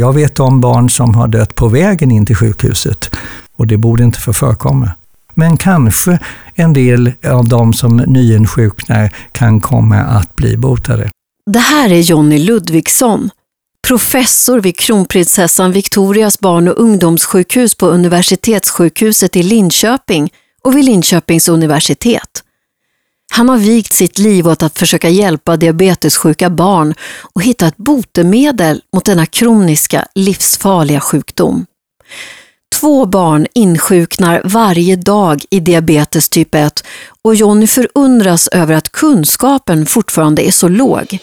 Jag vet om barn som har dött på vägen in till sjukhuset och det borde inte få förekomma. Men kanske en del av de som nyinsjuknar kan komma att bli botade. Det här är Jonny Ludvigsson, professor vid kronprinsessan Victorias barn och ungdomssjukhus på Universitetssjukhuset i Linköping och vid Linköpings universitet. Han har vigt sitt liv åt att försöka hjälpa diabetessjuka barn och hitta ett botemedel mot denna kroniska, livsfarliga sjukdom. Två barn insjuknar varje dag i diabetes typ 1 och Jonny förundras över att kunskapen fortfarande är så låg.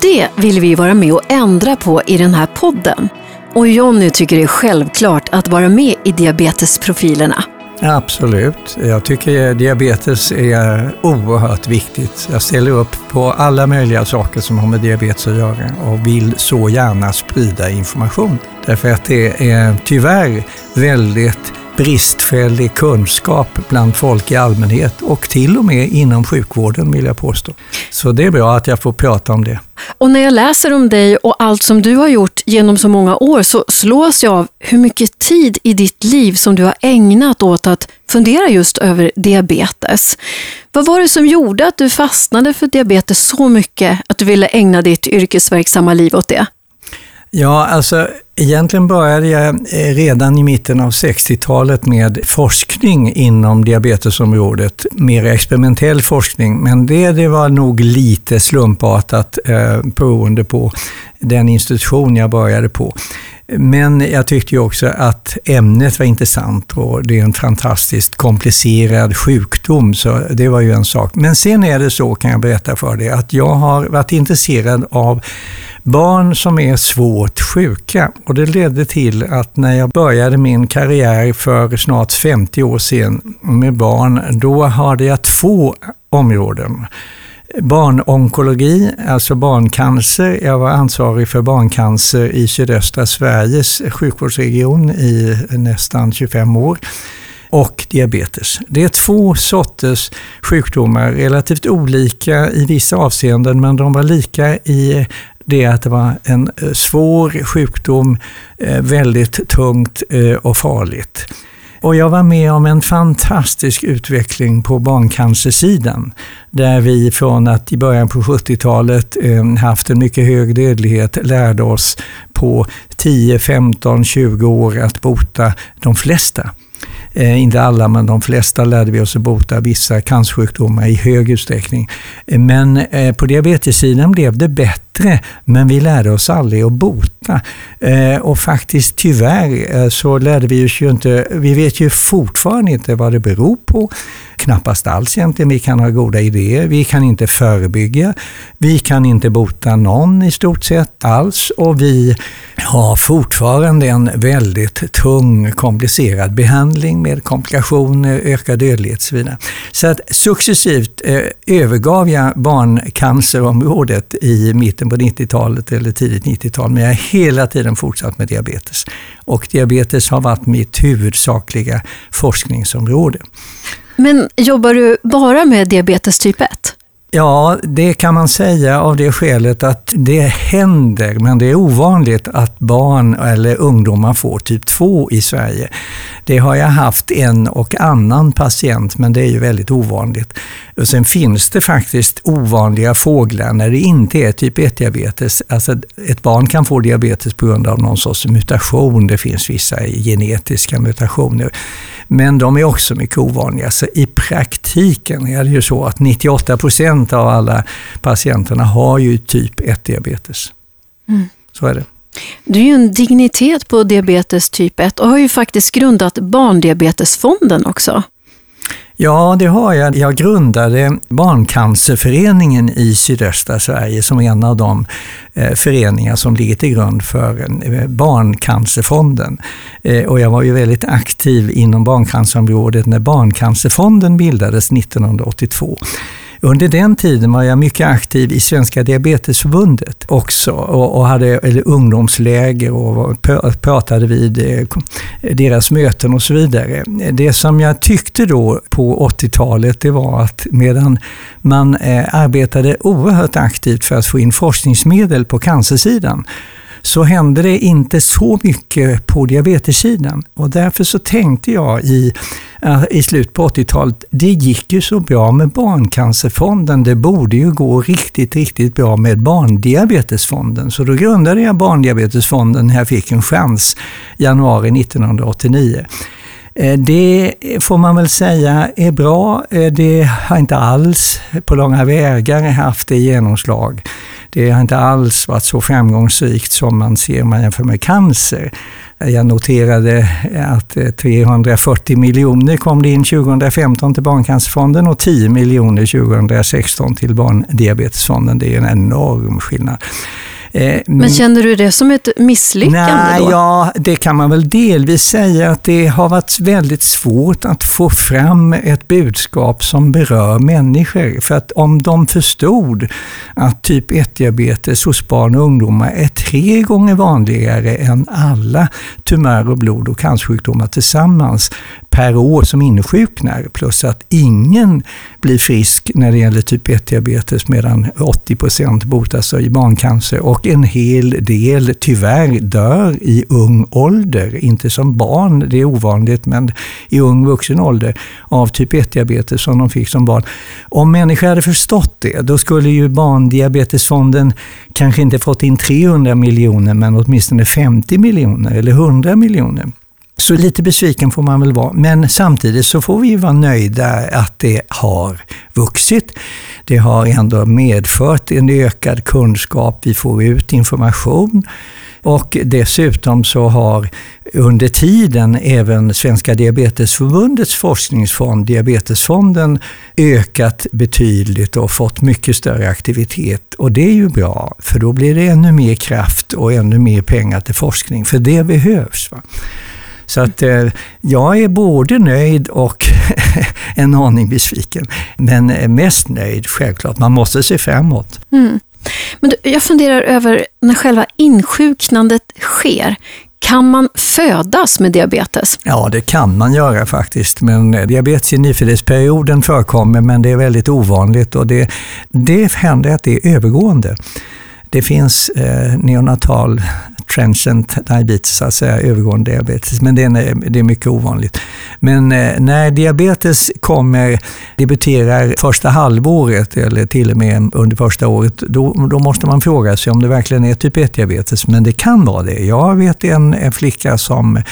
Det vill vi vara med och ändra på i den här podden. Och Jonny tycker det är självklart att vara med i diabetesprofilerna. Absolut. Jag tycker diabetes är oerhört viktigt. Jag ställer upp på alla möjliga saker som har med diabetes att göra och vill så gärna sprida information. Därför att det är tyvärr väldigt bristfällig kunskap bland folk i allmänhet och till och med inom sjukvården vill jag påstå. Så det är bra att jag får prata om det. Och när jag läser om dig och allt som du har gjort genom så många år så slås jag av hur mycket tid i ditt liv som du har ägnat åt att fundera just över diabetes. Vad var det som gjorde att du fastnade för diabetes så mycket att du ville ägna ditt yrkesverksamma liv åt det? Ja, alltså egentligen började jag eh, redan i mitten av 60-talet med forskning inom diabetesområdet. Mer experimentell forskning, men det, det var nog lite slumpartat eh, beroende på den institution jag började på. Men jag tyckte ju också att ämnet var intressant och det är en fantastiskt komplicerad sjukdom, så det var ju en sak. Men sen är det så, kan jag berätta för dig, att jag har varit intresserad av barn som är svårt sjuka. Och det ledde till att när jag började min karriär för snart 50 år sedan med barn, då hade jag två områden. Barnonkologi, alltså barncancer. Jag var ansvarig för barncancer i sydöstra Sveriges sjukvårdsregion i nästan 25 år och diabetes. Det är två sorters sjukdomar, relativt olika i vissa avseenden, men de var lika i det att det var en eh, svår sjukdom, eh, väldigt tungt eh, och farligt. Och jag var med om en fantastisk utveckling på barncancersidan. Där vi från att i början på 70-talet eh, haft en mycket hög dödlighet lärde oss på 10, 15, 20 år att bota de flesta. Eh, inte alla, men de flesta lärde vi oss att bota vissa cancersjukdomar i hög utsträckning. Eh, men eh, på diabetessidan blev det bättre, men vi lärde oss aldrig att bota. Eh, och faktiskt tyvärr eh, så lärde vi oss ju inte, vi vet ju fortfarande inte vad det beror på. Knappast alls egentligen. Vi kan ha goda idéer. Vi kan inte förebygga. Vi kan inte bota någon i stort sett alls och vi har fortfarande en väldigt tung komplicerad behandling med komplikationer, ökad dödlighet och så vidare. Så att successivt eh, övergav jag barncancerområdet i mitten på 90-talet eller tidigt 90-tal, men jag har hela tiden fortsatt med diabetes. Och diabetes har varit mitt huvudsakliga forskningsområde. Men jobbar du bara med diabetes typ 1? Ja, det kan man säga av det skälet att det händer, men det är ovanligt att barn eller ungdomar får typ 2 i Sverige. Det har jag haft en och annan patient, men det är ju väldigt ovanligt. Och sen finns det faktiskt ovanliga fåglar när det inte är typ 1-diabetes. Alltså ett barn kan få diabetes på grund av någon sorts mutation. Det finns vissa genetiska mutationer. Men de är också mycket ovanliga. Så i praktiken är det ju så att 98 procent av alla patienterna har ju typ 1-diabetes. Mm. Så är det. Du är ju en dignitet på diabetes typ 1 och har ju faktiskt grundat Barndiabetesfonden också. Ja, det har jag. Jag grundade Barncancerföreningen i sydöstra Sverige som en av de eh, föreningar som ligger till grund för eh, Barncancerfonden. Eh, och jag var ju väldigt aktiv inom barncancerområdet när Barncancerfonden bildades 1982. Under den tiden var jag mycket aktiv i Svenska Diabetesförbundet också och, och hade eller ungdomsläger och pratade vid eh, deras möten och så vidare. Det som jag tyckte då på 80-talet det var att medan man eh, arbetade oerhört aktivt för att få in forskningsmedel på cancersidan så hände det inte så mycket på diabetessidan. Och därför så tänkte jag i, i slutet på 80-talet, det gick ju så bra med Barncancerfonden, det borde ju gå riktigt, riktigt bra med Barndiabetesfonden. Så då grundade jag Barndiabetesfonden när jag fick en chans januari 1989. Eh, det får man väl säga är bra. Eh, det har inte alls på långa vägar haft det genomslag. Det har inte alls varit så framgångsrikt som man ser om man jämför med cancer. Jag noterade att eh, 340 miljoner kom det in 2015 till Barncancerfonden och 10 miljoner 2016 till Barndiabetesfonden. Det är en enorm skillnad. Eh, men känner du det som ett misslyckande nej, då? Ja, det kan man väl delvis säga att det har varit väldigt svårt att få fram ett budskap som berör människor. För att om de förstod att typ 1-diabetes hos barn och ungdomar är tre gånger vanligare än alla tumörer och blod och cancersjukdomar tillsammans per år som insjuknar, plus att ingen blir frisk när det gäller typ 1-diabetes medan 80 procent botas i barncancer och en hel del tyvärr dör i ung ålder. Inte som barn, det är ovanligt, men i ung vuxen ålder av typ 1-diabetes som de fick som barn. Om människor hade förstått det, då skulle ju Barndiabetesfonden kanske inte fått in 300 miljoner, men åtminstone 50 miljoner eller 100 miljoner. Så lite besviken får man väl vara, men samtidigt så får vi vara nöjda att det har vuxit. Det har ändå medfört en ökad kunskap, vi får ut information och dessutom så har under tiden även Svenska Diabetesförbundets forskningsfond, Diabetesfonden, ökat betydligt och fått mycket större aktivitet. Och det är ju bra, för då blir det ännu mer kraft och ännu mer pengar till forskning, för det behövs. Va? Så att eh, jag är både nöjd och en aning besviken. Men mest nöjd, självklart. Man måste se framåt. Mm. Men du, jag funderar över när själva insjuknandet sker. Kan man födas med diabetes? Ja, det kan man göra faktiskt. Men diabetes i nyföddhetsperioden förekommer, men det är väldigt ovanligt och det, det händer att det är övergående. Det finns eh, neonatal transient diabetes, alltså övergående diabetes, men det är, det är mycket ovanligt. Men eh, när diabetes kommer, debuterar första halvåret eller till och med under första året, då, då måste man fråga sig om det verkligen är typ 1-diabetes, men det kan vara det. Jag vet en, en flicka som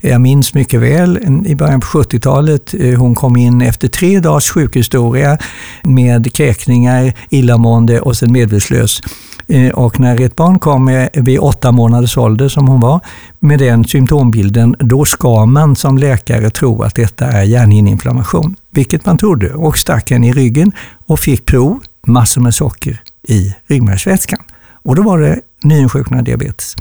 jag minns mycket väl i början på 70-talet. Eh, hon kom in efter tre dagars sjukhistoria med kräkningar, illamående och sen medvetslös. Eh, och när ett barn kommer vid åtta månaders ålder, som hon var, med den symptombilden, då ska man som läkare tro att detta är hjärnhinneinflammation. Vilket man trodde och stack henne i ryggen och fick prov, massor med socker i ryggmärgsvätskan. Och då var det nyinsjuknad diabetes.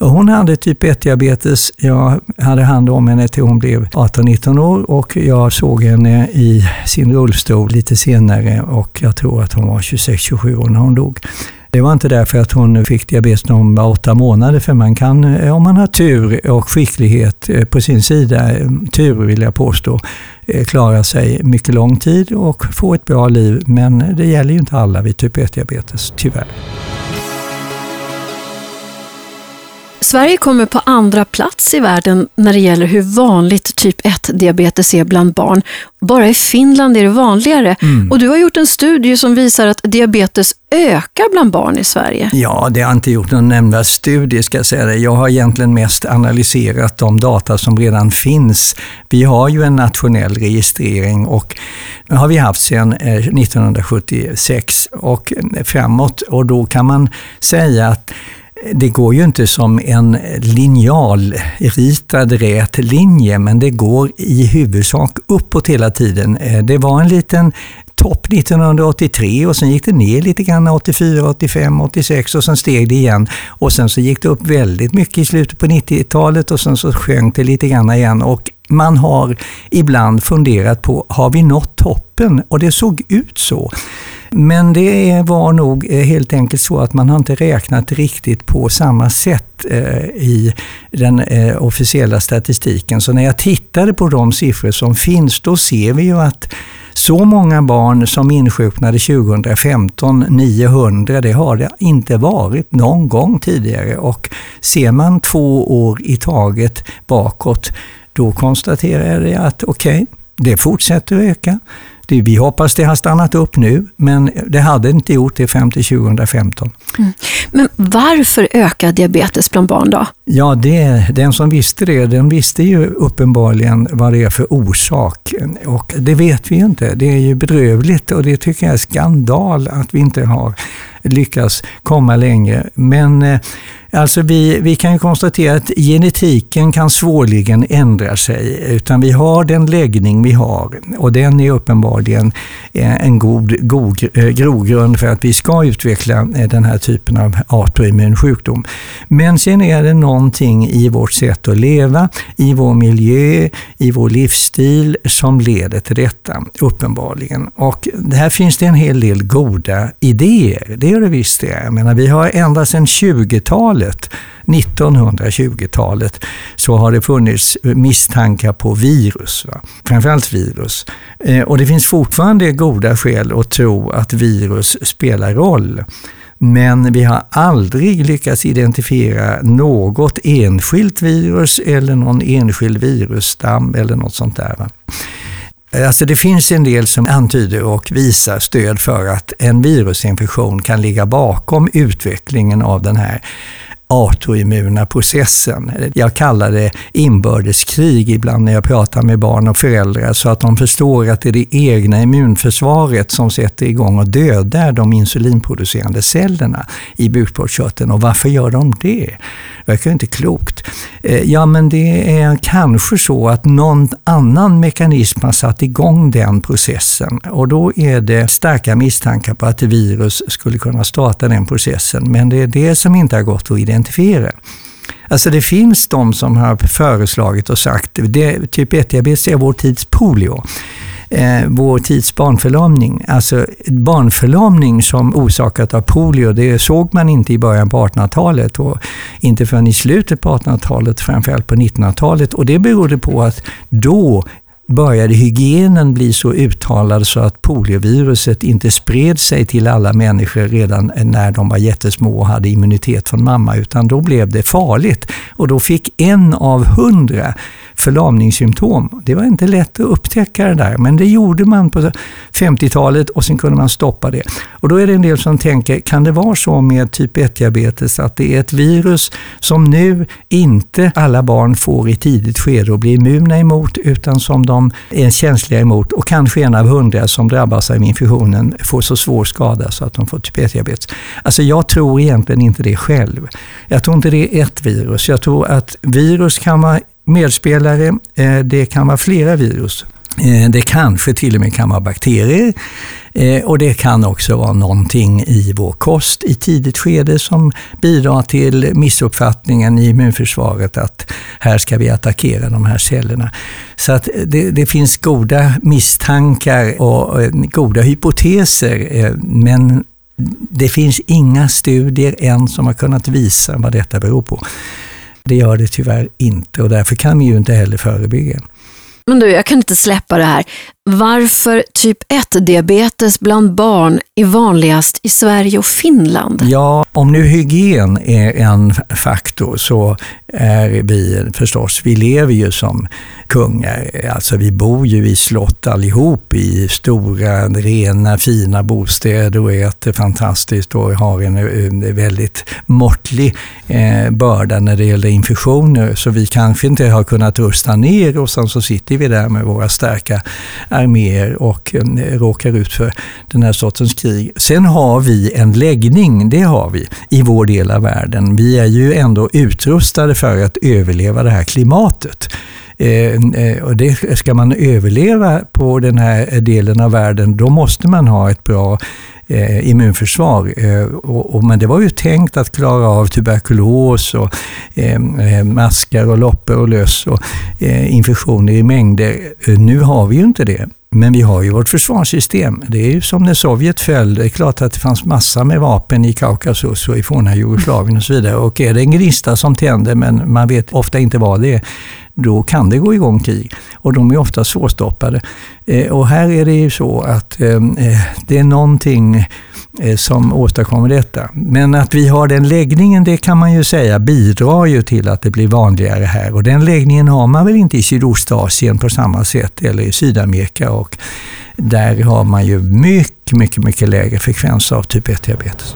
Hon hade typ 1-diabetes. Jag hade hand om henne till hon blev 18-19 år och jag såg henne i sin rullstol lite senare och jag tror att hon var 26-27 år när hon dog. Det var inte därför att hon fick diabetes när hon var åtta månader, för man kan, eh, om man har tur och skicklighet eh, på sin sida, eh, tur vill jag påstå, klara sig mycket lång tid och få ett bra liv. Men det gäller ju inte alla vid typ 1-diabetes, tyvärr. Sverige kommer på andra plats i världen när det gäller hur vanligt typ 1-diabetes är bland barn. Bara i Finland är det vanligare. Mm. Och du har gjort en studie som visar att diabetes ökar bland barn i Sverige. Ja, det har inte gjort någon nämnvärd studie ska jag säga det. Jag har egentligen mest analyserat de data som redan finns. Vi har ju en nationell registrering och det har vi haft sedan 1976 eh, och framåt och då kan man säga att det går ju inte som en linjalritad rät linje, men det går i huvudsak uppåt hela tiden. Eh, det var en liten topp 1983 och sen gick det ner lite grann 84, 85, 86 och sen steg det igen. Och sen så gick det upp väldigt mycket i slutet på 90-talet och sen så sjönk det lite grann igen. Och man har ibland funderat på, har vi nått toppen? Och det såg ut så. Men det var nog eh, helt enkelt så att man har inte räknat riktigt på samma sätt eh, i den eh, officiella statistiken. Så när jag tittade på de siffror som finns, då ser vi ju att Så många barn som insjuknade 2015, 900, det har det inte varit någon gång tidigare. Och ser man två år i taget bakåt, då konstaterar jag att okej, okay, det fortsätter att öka. Vi hoppas det har stannat upp nu, men det hade inte gjort det fram till 2015. Mm. Men varför ökar diabetes bland barn då? Ja, det, den som visste det, den visste ju uppenbarligen vad det är för orsak. Och det vet vi ju inte. Det är ju bedrövligt och det tycker jag är skandal att vi inte har lyckats komma längre. Men eh, Alltså vi, vi kan ju konstatera att genetiken kan svårligen ändra sig, utan vi har den läggning vi har och den är uppenbarligen eh, en god, god eh, grogrund för att vi ska utveckla eh, den här typen av autoimmun sjukdom. Men sen är det någonting i vårt sätt att leva, i vår miljö, i vår livsstil som leder till detta, uppenbarligen. Och här finns det en hel del goda idéer, det gör det visst det. Jag menar, vi har ända sedan 20-talet 20-talet, 1920-talet, så har det funnits misstankar på virus. Va? Framförallt virus. Eh, och det finns fortfarande goda skäl att tro att virus spelar roll. Men vi har aldrig lyckats identifiera något enskilt virus eller någon enskild virusstam eller något sånt där. Eh, alltså det finns en del som antyder och visar stöd för att en virusinfektion kan ligga bakom utvecklingen av den här autoimmuna processen. Jag kallar det inbördeskrig ibland när jag pratar med barn och föräldrar så att de förstår att det är det egna immunförsvaret som sätter igång och dödar de insulinproducerande cellerna i bukspottkörteln. Och varför gör de det? Det verkar inte klokt. Eh, ja, men det är kanske så att någon annan mekanism har satt igång den processen och då är det starka misstankar på att virus skulle kunna starta den processen. Men det är det som inte har gått att identifiera. Alltså det finns de som har föreslagit och sagt att typ 1-diabetes är vår tids polio eh, vår tids barnförlamning. Alltså barnförlamning som orsakat av polio, det såg man inte i början på 1800-talet och inte förrän i slutet på 1800-talet, framförallt på 1900-talet. Och det berodde på att då började hygienen bli så uttalad så att polioviruset inte spred sig till alla människor redan när de var jättesmå och hade immunitet från mamma, utan då blev det farligt. Och då fick en av hundra förlamningssymptom. Det var inte lätt att upptäcka det där, men det gjorde man på 50-talet och sen kunde man stoppa det. Och då är det en del som tänker, kan det vara så med typ 1-diabetes att det är ett virus som nu inte alla barn får i tidigt skede och blir immuna emot, utan som de är känsliga emot och kanske en av hundra som drabbas av infektionen får så svår skada så att de får typ 1-diabetes. Alltså jag tror egentligen inte det själv. Jag tror inte det är ett virus. Jag tror att virus kan vara medspelare. Eh, det kan vara flera virus. Eh, det kanske till och med kan vara bakterier eh, och det kan också vara någonting i vår kost i tidigt skede som bidrar till missuppfattningen i immunförsvaret att här ska vi attackera de här cellerna. Så att det, det finns goda misstankar och goda hypoteser men det finns inga studier än som har kunnat visa vad detta beror på. Det gör det tyvärr inte och därför kan vi ju inte heller förebygga. Men du, jag kan inte släppa det här. Varför typ 1-diabetes bland barn är vanligast i Sverige och Finland? Ja, om nu hygien är en faktor så är vi förstås, vi lever ju som kungar. Alltså vi bor ju i slott allihop i stora, rena, fina bostäder och äter fantastiskt och har en, en väldigt måttlig eh, börda när det gäller infektioner. Så vi kanske inte har kunnat rusta ner och sen så sitter vi där med våra starka arméer och eh, råkar ut för den här sortens krig. Sen har vi en läggning, det har vi, i vår del av världen. Vi är ju ändå utrustade för att överleva det här klimatet. Eh, eh, och det, ska man överleva på den här delen av världen, då måste man ha ett bra eh, immunförsvar. Eh, och, och, men det var ju tänkt att klara av tuberkulos och eh, eh maskar och loppor och löss och eh, infektioner i mängder. Eh, nu har vi ju inte det. Men vi har ju vårt försvarssystem. Det är ju som när Sovjet föll. Det är klart att det fanns massor med vapen i Kaukasus och i forna Jugoslavien och så vidare. Och är det en gnista som tänder, men man vet ofta inte vad det är, då kan det gå igång krig. Och de är ofta svårstoppade. Eh, och här är det ju så att eh, eh, det är någonting Eh, som åstadkommer detta. Men att vi har den läggningen, det kan man ju säga bidrar ju till att det blir vanligare här. Och den läggningen har man väl inte i Sydostasien på samma sätt, eller i Sydamerika. Och där har man ju mycket, mycket, mycket lägre frekvens av typ 1-diabetes.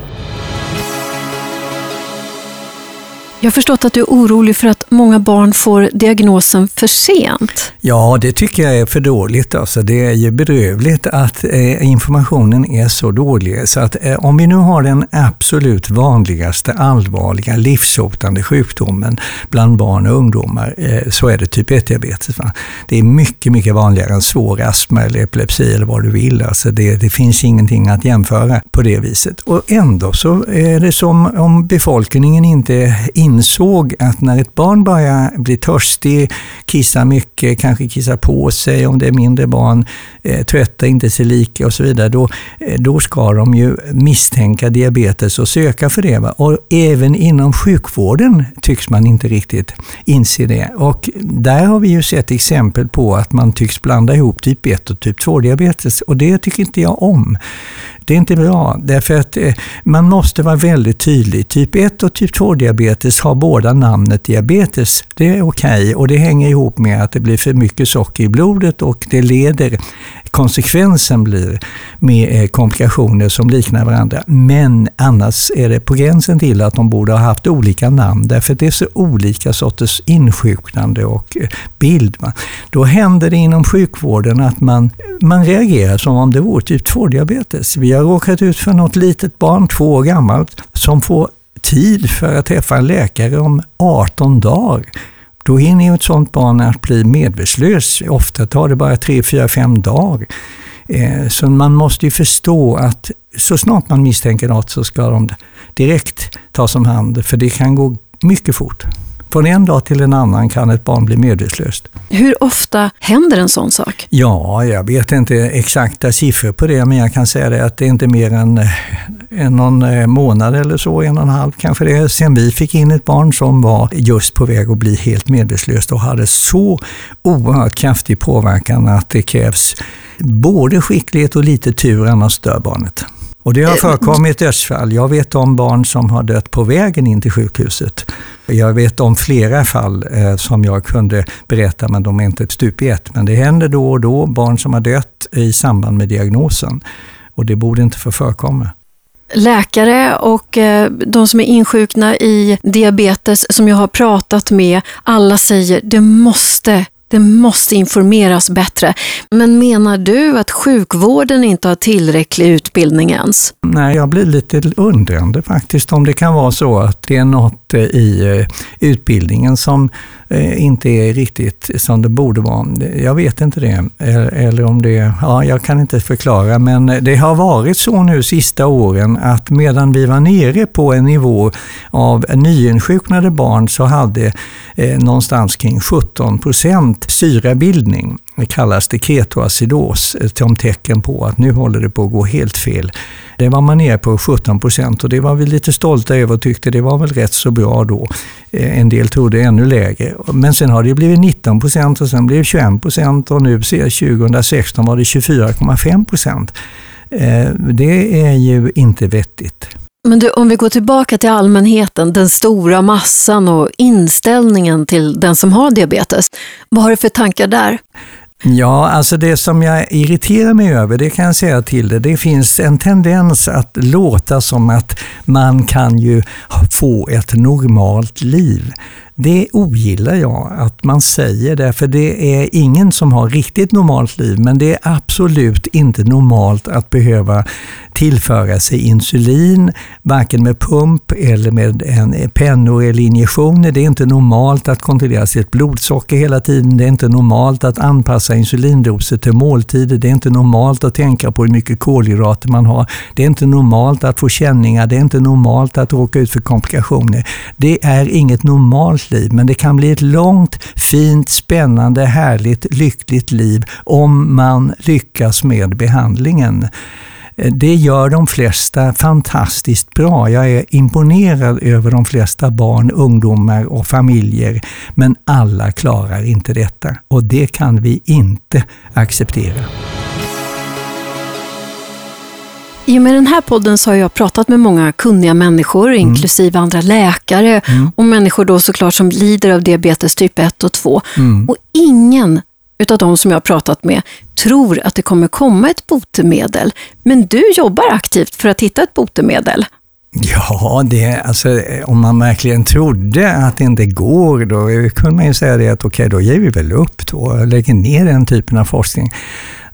Jag har förstått att du är orolig för att många barn får diagnosen för sent. Ja, det tycker jag är för dåligt. Alltså, det är ju bedrövligt att eh, informationen är så dålig. Så att eh, om vi nu har den absolut vanligaste allvarliga livshotande sjukdomen bland barn och ungdomar eh, så är det typ 1-diabetes. Det är mycket, mycket vanligare än svår astma eller epilepsi eller vad du vill. Alltså det, det finns ingenting att jämföra på det viset. Och ändå så är det som om befolkningen inte insåg att när ett barn börjar bli törstig, kissa mycket, kanske kissa på sig om det är mindre barn, eh, trötta, inte sig lika och så vidare, då, eh, då ska de ju misstänka diabetes och söka för det. Va? Och även inom sjukvården tycks man inte riktigt inse det. Och där har vi ju sett exempel på att man tycks blanda ihop typ 1 och typ 2-diabetes och det tycker inte jag om. Det är inte bra, därför att eh, man måste vara väldigt tydlig. Typ 1 och typ 2-diabetes har båda namnet diabetes. Det är okej okay, och det hänger ihop med att det blir för mycket socker i blodet och det leder konsekvensen blir med eh, komplikationer som liknar varandra. Men annars är det på gränsen till att de borde ha haft olika namn därför att det är så olika sorters insjuknande och eh, bild. Då händer det inom sjukvården att man, man reagerar som om det vore typ 2-diabetes. Vi har råkat ut för något litet barn, två år gammalt, som får tid för att träffa en läkare om 18 dagar. Då hinner ju ett sådant barn att bli medvetslös. Ofta tar det bara 3, 4, 5 dagar. Eh, så man måste ju förstå att så snart man misstänker något så ska de direkt tas om hand, för det kan gå mycket fort. Från en dag till en annan kan ett barn bli medvetslöst. Hur ofta händer en sån sak? Ja, jag vet inte exakta siffror på det, men jag kan säga det att det är inte mer än en någon eh, månad eller så, en och en halv kanske det är, sen vi fick in ett barn som var just på väg att bli helt medvetslöst och hade så oerhört kraftig påverkan att det krävs både skicklighet och lite tur, annars dör barnet. Och det har förekommit dödsfall. Jag vet om barn som har dött på vägen in till sjukhuset. Jag vet om flera fall eh, som jag kunde berätta, men de är inte ett stup i ett. Men det händer då och då, barn som har dött i samband med diagnosen. Och det borde inte få förekomma läkare och eh, de som är insjukna i diabetes som jag har pratat med, alla säger det måste det måste informeras bättre. Men menar du att sjukvården inte har tillräcklig utbildning ens? Nej, jag blir lite undrande faktiskt om det kan vara så att det är något eh, i eh, utbildningen som eh, inte är riktigt som det borde vara. Jag vet inte det. Eller om det, ja, jag kan inte förklara, men det har varit så nu sista åren att medan vi var nere på en nivå av nyinsjuknade barn så hade eh, någonstans kring 17 procent syrabildning. Kallas det ketoacidos som tecken på att nu håller det på att gå helt fel. Det var man nere på 17 procent och det var vi lite stolta över och tyckte det var väl rätt så bra då. Eh, en del trodde ännu lägre. Men sen har det blivit 19 procent och sen blev det 21 procent och nu 2016 var det 24,5 procent. Eh, det är ju inte vettigt. Men du, om vi går tillbaka till allmänheten, den stora massan och inställningen till den som har diabetes. Vad har du för tankar där? Ja, alltså det som jag irriterar mig över, det kan jag säga till det, det finns en tendens att låta som att man kan ju få ett normalt liv. Det ogillar jag att man säger det, för det är ingen som har riktigt normalt liv, men det är absolut inte normalt att behöva tillföra sig insulin, varken med pump eller med en pennor eller injektioner. Det är inte normalt att kontrollera sitt blodsocker hela tiden. Det är inte normalt att anpassa insulindoser till måltider. Det är inte normalt att tänka på hur mycket kolhydrater man har. Det är inte normalt att få känningar. Det är inte normalt att råka ut för komplikationer. Det är inget normalt liv, men det kan bli ett långt, fint, spännande, härligt, lyckligt liv om man lyckas med behandlingen. Det gör de flesta fantastiskt bra. Jag är imponerad över de flesta barn, ungdomar och familjer. Men alla klarar inte detta och det kan vi inte acceptera. I och med den här podden så har jag pratat med många kunniga människor, mm. inklusive andra läkare mm. och människor då såklart som lider av diabetes typ 1 och 2. Mm. Och ingen utav de som jag har pratat med tror att det kommer komma ett botemedel. Men du jobbar aktivt för att hitta ett botemedel. Ja, det, alltså, om man verkligen trodde att det inte går, då kunde man ju säga det att okej, okay, då ger vi väl upp då och lägger ner den typen av forskning.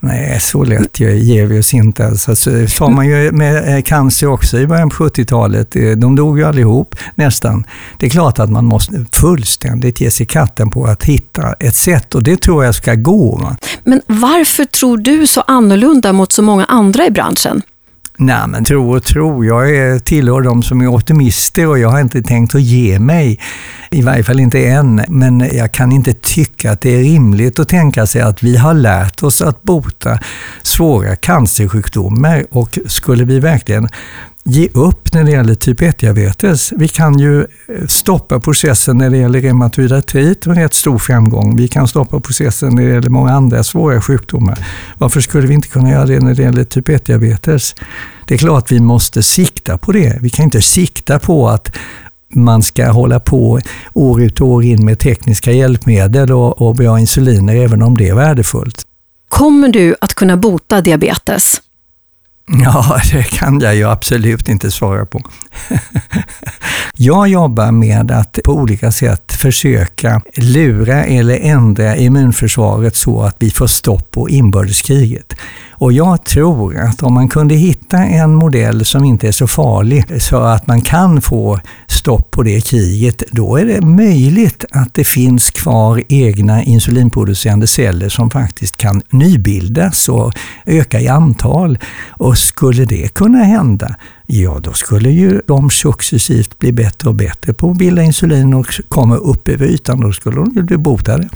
Nej, så lätt ger vi oss inte. Alltså, så sa man ju med eh, cancer också i början på 70-talet. Eh, de dog ju allihop nästan. Det är klart att man måste fullständigt ge sig katten på att hitta ett sätt och det tror jag ska gå. Men varför tror du så annorlunda mot så många andra i branschen? Nej, men tro och tro. Jag är, tillhör de som är optimister och jag har inte tänkt att ge mig. I varje fall inte än. Men jag kan inte tycka att det är rimligt att tänka sig att vi har lärt oss att bota svåra cancersjukdomar och skulle vi verkligen ge upp när det gäller typ 1-diabetes. Vi kan ju eh, stoppa processen när det gäller reumatoid artrit med rätt stor framgång. Vi kan stoppa processen när det gäller många andra svåra sjukdomar. Varför skulle vi inte kunna göra det när det gäller typ 1-diabetes? Det är klart vi måste sikta på det. Vi kan inte sikta på att man ska hålla på år ut och år in med tekniska hjälpmedel och, och bra insuliner, även om det är värdefullt. Kommer du att kunna bota diabetes? Ja, det kan jag ju absolut inte svara på. jag jobbar med att på olika sätt försöka lura eller ändra immunförsvaret så att vi får stopp på inbördeskriget. Och jag tror att om man kunde hitta en modell som inte är så farlig så att man kan få stopp på det kriget, då är det möjligt att det finns kvar egna insulinproducerande celler som faktiskt kan nybildas och öka i antal. Och skulle det kunna hända, ja då skulle ju de successivt bli bättre och bättre på att bilda insulin och komma upp över ytan. Då skulle de ju bli botade.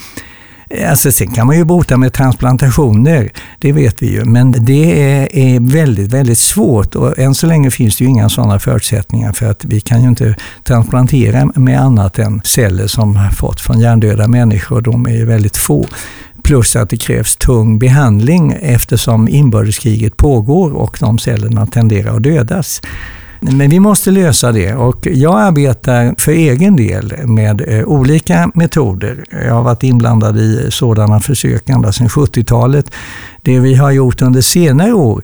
Alltså sen kan man ju bota med transplantationer, det vet vi ju, men det är, är, väldigt, väldigt svårt och än så länge finns det ju inga sådana förutsättningar för att vi kan ju inte transplantera med annat än celler som har fått från hjärndöda människor, de är ju väldigt få. Plus att det krävs tung behandling eftersom inbördeskriget pågår och de cellerna tenderar att dödas. Men vi måste lösa det och jag arbetar för egen del med eh, olika metoder. Jag har varit inblandad i sådana försök ända sedan 70-talet. Det vi har gjort under senare år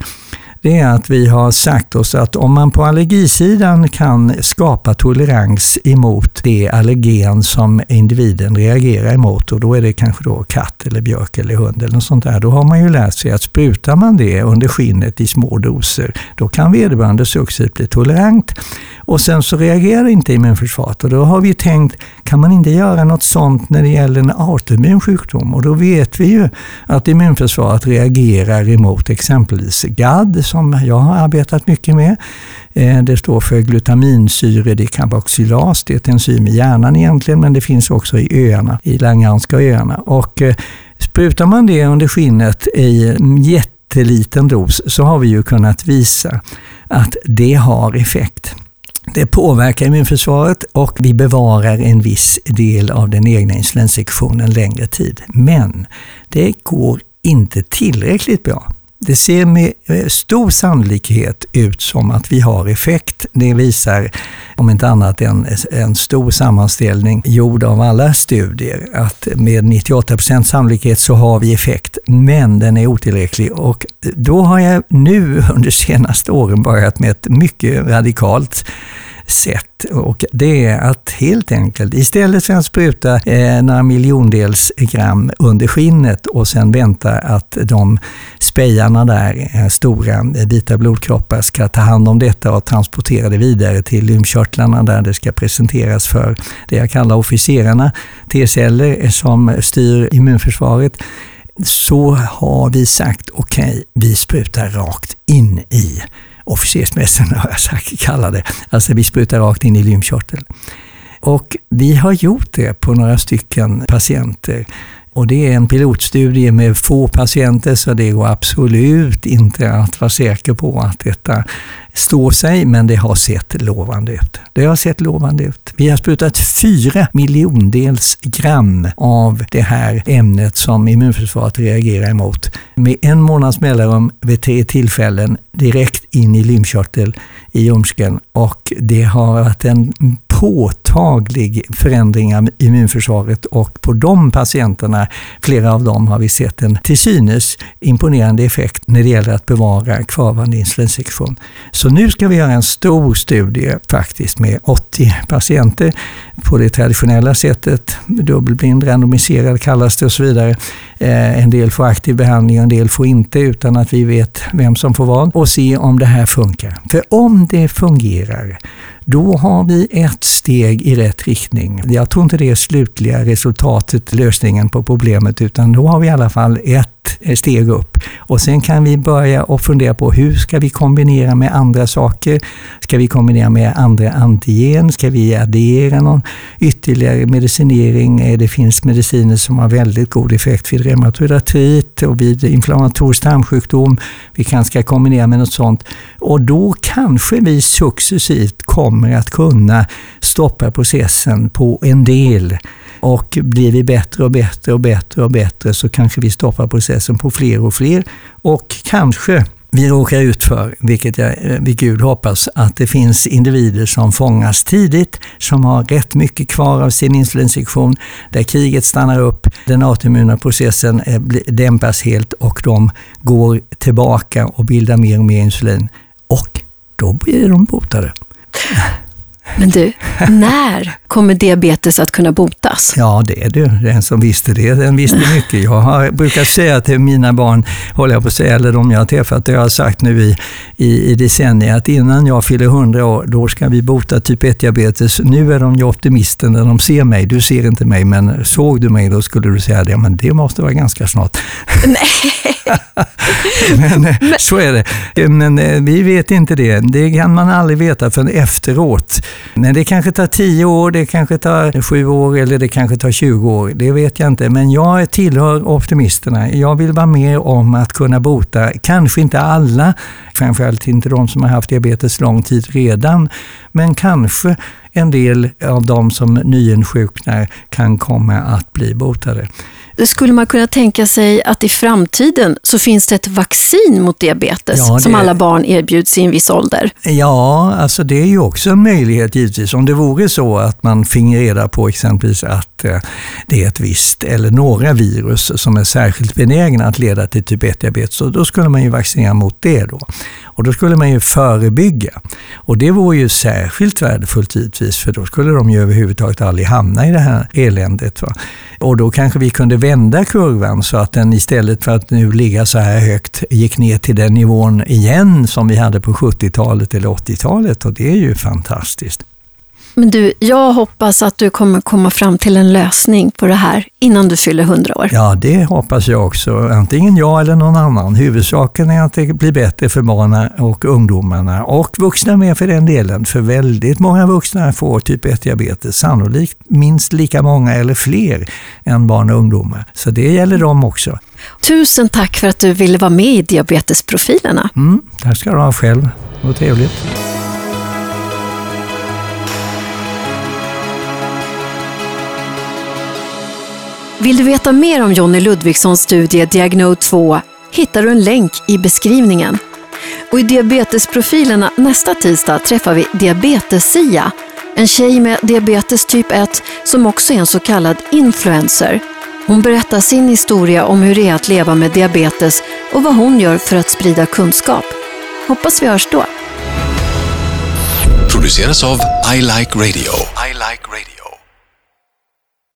det är att vi har sagt oss att om man på allergisidan kan skapa tolerans emot det allergen som individen reagerar emot och då är det kanske då katt eller björk eller hund eller något sånt där. Då har man ju lärt sig att sprutar man det under skinnet i små doser, då kan vederbörande successivt bli tolerant. Och sen så reagerar inte immunförsvaret och då har vi tänkt, kan man inte göra något sånt när det gäller en autoimmun sjukdom? Och då vet vi ju att immunförsvaret reagerar emot exempelvis GAD som jag har arbetat mycket med. Eh, det står för glutaminsyredekarboxylas. Det är ett enzym i hjärnan egentligen, men det finns också i öarna, i Langanska öarna. Och eh, sprutar man det under skinnet i jätteliten dos så har vi ju kunnat visa att det har effekt. Det påverkar immunförsvaret och vi bevarar en viss del av den egna insulinsektionen längre tid. Men det går inte tillräckligt bra. Det ser med eh, stor sannolikhet ut som att vi har effekt. Det visar, om inte annat, en, en stor sammanställning gjord av alla studier, att med 98% sannolikhet så har vi effekt, men den är otillräcklig. Och då har jag nu under senaste åren börjat med ett mycket radikalt sätt. Och det är att helt enkelt, istället för att spruta eh, några miljondels gram under skinnet och sen vänta att de spejarna där, eh, stora eh, vita blodkroppar, ska ta hand om detta och transportera det vidare till lymfkörtlarna där det ska presenteras för det jag kallar officerarna, T-celler eh, som styr immunförsvaret så har vi sagt okej, okay, vi sprutar rakt in i officersmässan har jag sagt, kallar det. Alltså vi sprutar rakt in i lymfkörteln. Och vi har gjort det på några stycken patienter. Och det är en pilotstudie med få patienter så det går absolut inte att vara säker på att detta står sig, men det har sett lovande ut. Det har sett lovande ut. Vi har sprutat fyra miljondels gram av det här ämnet som immunförsvaret reagerar emot med en månads mellanrum vid tre tillfällen direkt in i lymfkörtel i ljumsken och det har varit en påtaglig förändring av immunförsvaret och på de patienterna, flera av dem, har vi sett en till synes imponerande effekt när det gäller att bevara kvarvarande insulinsektion. Så nu ska vi göra en stor studie faktiskt med 80 patienter på det traditionella sättet, dubbelblind, randomiserad kallas det och så vidare. Eh, en del får aktiv behandling och en del får inte utan att vi vet vem som får vad och se om det här funkar. För om det fungerar då har vi ett steg i rätt riktning. Jag tror inte det är slutliga resultatet, lösningen på problemet, utan då har vi i alla fall ett steg upp. Och sen kan vi börja och fundera på hur ska vi kombinera med andra saker? Ska vi kombinera med andra antigen? Ska vi addera någon ytterligare medicinering? Eh, det finns mediciner som har väldigt god effekt vid reumatoid artrit och vid inflammatorisk tarmsjukdom. Vi kanske ska kombinera med något sånt. Och då kanske vi successivt kommer att kunna stoppa processen på en del. Och blir vi bättre och bättre och bättre och bättre så kanske vi stoppar processen på fler och fler. Och kanske vi råkar ut för, vilket jag eh, vid Gud hoppas, att det finns individer som fångas tidigt, som har rätt mycket kvar av sin insulinsektion, där kriget stannar upp, den autoimmuna processen eh, dämpas helt och de går tillbaka och bildar mer och mer insulin. Och då blir de botade. Men du, när kommer diabetes att kunna botas? Ja, det är du. Den som visste det, den visste mycket. Jag har, brukar säga till mina barn, håller jag på att säga, eller de jag har träffat, det har jag sagt nu i, i, i decennier, att innan jag fyller 100 år, då ska vi bota typ 1-diabetes. Nu är de ju optimister när de ser mig. Du ser inte mig, men såg du mig då skulle du säga det. Men det måste vara ganska snart. Nej. men, men, så är det. Men eh, vi vet inte det. Det kan man aldrig veta förrän efteråt. Men det kanske tar 10 år, det kanske tar 7 år eller det kanske tar 20 år. Det vet jag inte. Men jag tillhör optimisterna. Jag vill vara med om att kunna bota, kanske inte alla, framförallt inte de som har haft diabetes lång tid redan, men kanske en del av de som nyinsjuknar kan komma att bli botade. Skulle man kunna tänka sig att i framtiden så finns det ett vaccin mot diabetes ja, det... som alla barn erbjuds i en viss ålder? Ja, alltså det är ju också en möjlighet givetvis. Om det vore så att man finge reda på exempelvis att eh, det är ett visst eller några virus som är särskilt benägna att leda till typ 1-diabetes, då skulle man ju vaccinera mot det då. Och då skulle man ju förebygga. Och det vore ju särskilt värdefullt givetvis, för då skulle de ju överhuvudtaget aldrig hamna i det här eländet. Va? Och då kanske vi kunde vända kurvan så att den istället för att nu ligga så här högt gick ner till den nivån igen som vi hade på 70-talet eller 80-talet och det är ju fantastiskt. Men du, jag hoppas att du kommer komma fram till en lösning på det här innan du fyller 100 år. Ja, det hoppas jag också. Antingen jag eller någon annan. Huvudsaken är att det blir bättre för barnen och ungdomarna och vuxna med för den delen. För väldigt många vuxna får typ 1-diabetes, sannolikt minst lika många eller fler än barn och ungdomar. Så det gäller dem också. Tusen tack för att du ville vara med i Diabetesprofilerna. Mm, tack ska du ha själv. Vad trevligt. Vill du veta mer om Jonny Ludvigssons studie Diagnode 2 hittar du en länk i beskrivningen. Och i Diabetesprofilerna nästa tisdag träffar vi Diabetes-Sia, en tjej med diabetes typ 1 som också är en så kallad influencer. Hon berättar sin historia om hur det är att leva med diabetes och vad hon gör för att sprida kunskap. Hoppas vi hörs då. Produceras av I Like Radio. I like radio.